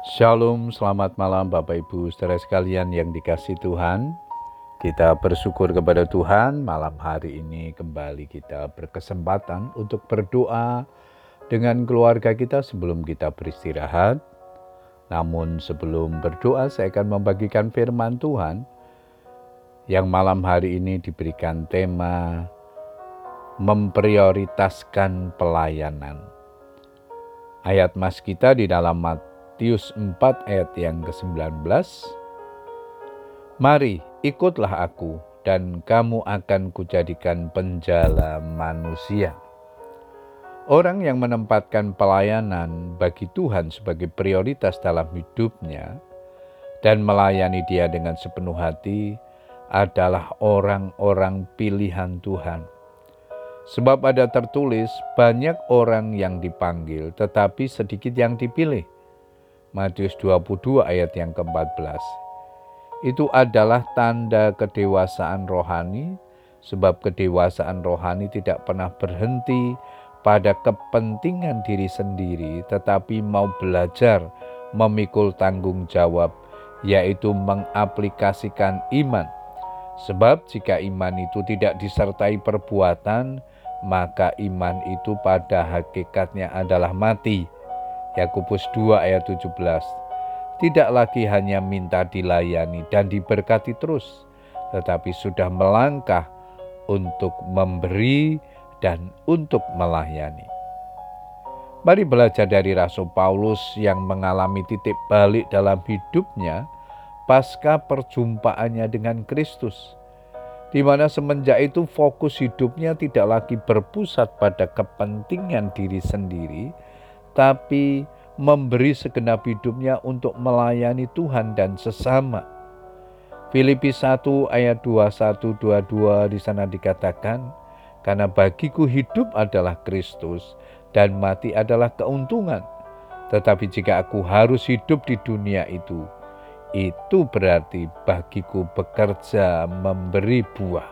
Shalom, selamat malam Bapak Ibu saudara sekalian yang dikasih Tuhan. Kita bersyukur kepada Tuhan malam hari ini kembali kita berkesempatan untuk berdoa dengan keluarga kita sebelum kita beristirahat. Namun sebelum berdoa saya akan membagikan firman Tuhan yang malam hari ini diberikan tema memprioritaskan pelayanan. Ayat mas kita di dalam Matius 4 ayat yang ke-19. Mari ikutlah aku dan kamu akan kujadikan penjala manusia. Orang yang menempatkan pelayanan bagi Tuhan sebagai prioritas dalam hidupnya dan melayani dia dengan sepenuh hati adalah orang-orang pilihan Tuhan. Sebab ada tertulis banyak orang yang dipanggil tetapi sedikit yang dipilih. Matius 22 ayat yang ke-14. Itu adalah tanda kedewasaan rohani, sebab kedewasaan rohani tidak pernah berhenti pada kepentingan diri sendiri, tetapi mau belajar memikul tanggung jawab, yaitu mengaplikasikan iman. Sebab jika iman itu tidak disertai perbuatan, maka iman itu pada hakikatnya adalah mati Yakobus 2 ayat 17. Tidak lagi hanya minta dilayani dan diberkati terus, tetapi sudah melangkah untuk memberi dan untuk melayani. Mari belajar dari Rasul Paulus yang mengalami titik balik dalam hidupnya pasca perjumpaannya dengan Kristus, di mana semenjak itu fokus hidupnya tidak lagi berpusat pada kepentingan diri sendiri, tapi memberi segenap hidupnya untuk melayani Tuhan dan sesama. Filipi 1 ayat 21 22 di sana dikatakan, karena bagiku hidup adalah Kristus dan mati adalah keuntungan. Tetapi jika aku harus hidup di dunia itu, itu berarti bagiku bekerja memberi buah.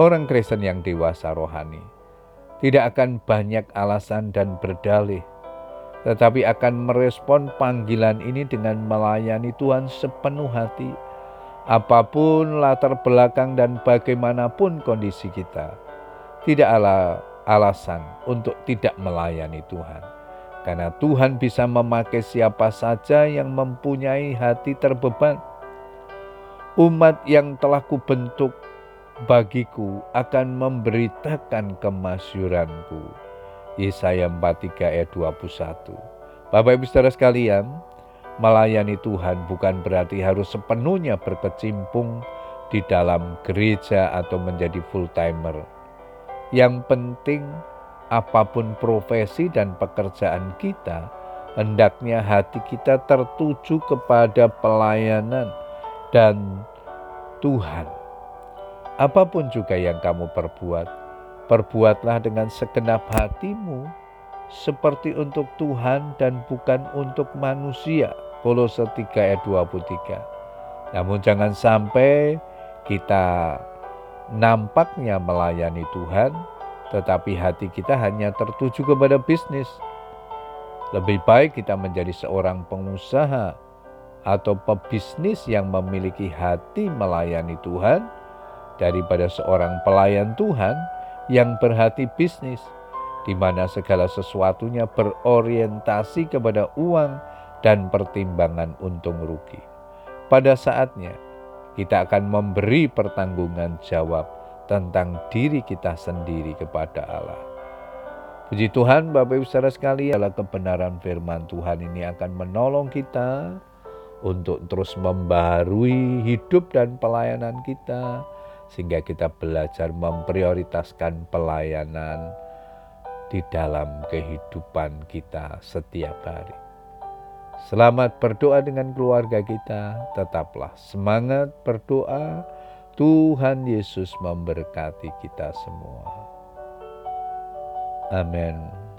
Orang Kristen yang dewasa rohani tidak akan banyak alasan dan berdalih, tetapi akan merespon panggilan ini dengan melayani Tuhan sepenuh hati, apa pun latar belakang dan bagaimanapun kondisi kita. Tidak ada alasan untuk tidak melayani Tuhan, karena Tuhan bisa memakai siapa saja yang mempunyai hati terbeban. Umat yang telah kubentuk bagiku akan memberitakan kemasyuranku. Yesaya 43 ayat 21. Bapak Ibu Saudara sekalian, melayani Tuhan bukan berarti harus sepenuhnya berkecimpung di dalam gereja atau menjadi full timer. Yang penting apa pun profesi dan pekerjaan kita, hendaknya hati kita tertuju kepada pelayanan dan Tuhan Apa pun juga yang kamu perbuat, perbuatlah dengan segenap hatimu seperti untuk Tuhan dan bukan untuk manusia. Kolose 3 ayat 23. Namun jangan sampai kita nampaknya melayani Tuhan, tetapi hati kita hanya tertuju kepada bisnis. Lebih baik kita menjadi seorang pengusaha atau pebisnis yang memiliki hati melayani Tuhan, daripada seorang pelayan Tuhan yang berhati bisnis, di mana segala sesuatunya berorientasi kepada uang dan pertimbangan untung rugi. Pada saatnya, kita akan memberi pertanggungan jawab tentang diri kita sendiri kepada Allah. Puji Tuhan, Bapak Ibu saudara sekalian, adalah kebenaran firman Tuhan ini akan menolong kita untuk terus membaharui hidup dan pelayanan kita, sehingga kita belajar memprioritaskan pelayanan di dalam kehidupan kita setiap hari. Selamat berdoa dengan keluarga kita, tetaplah semangat berdoa. Tuhan Yesus memberkati kita semua. Amin.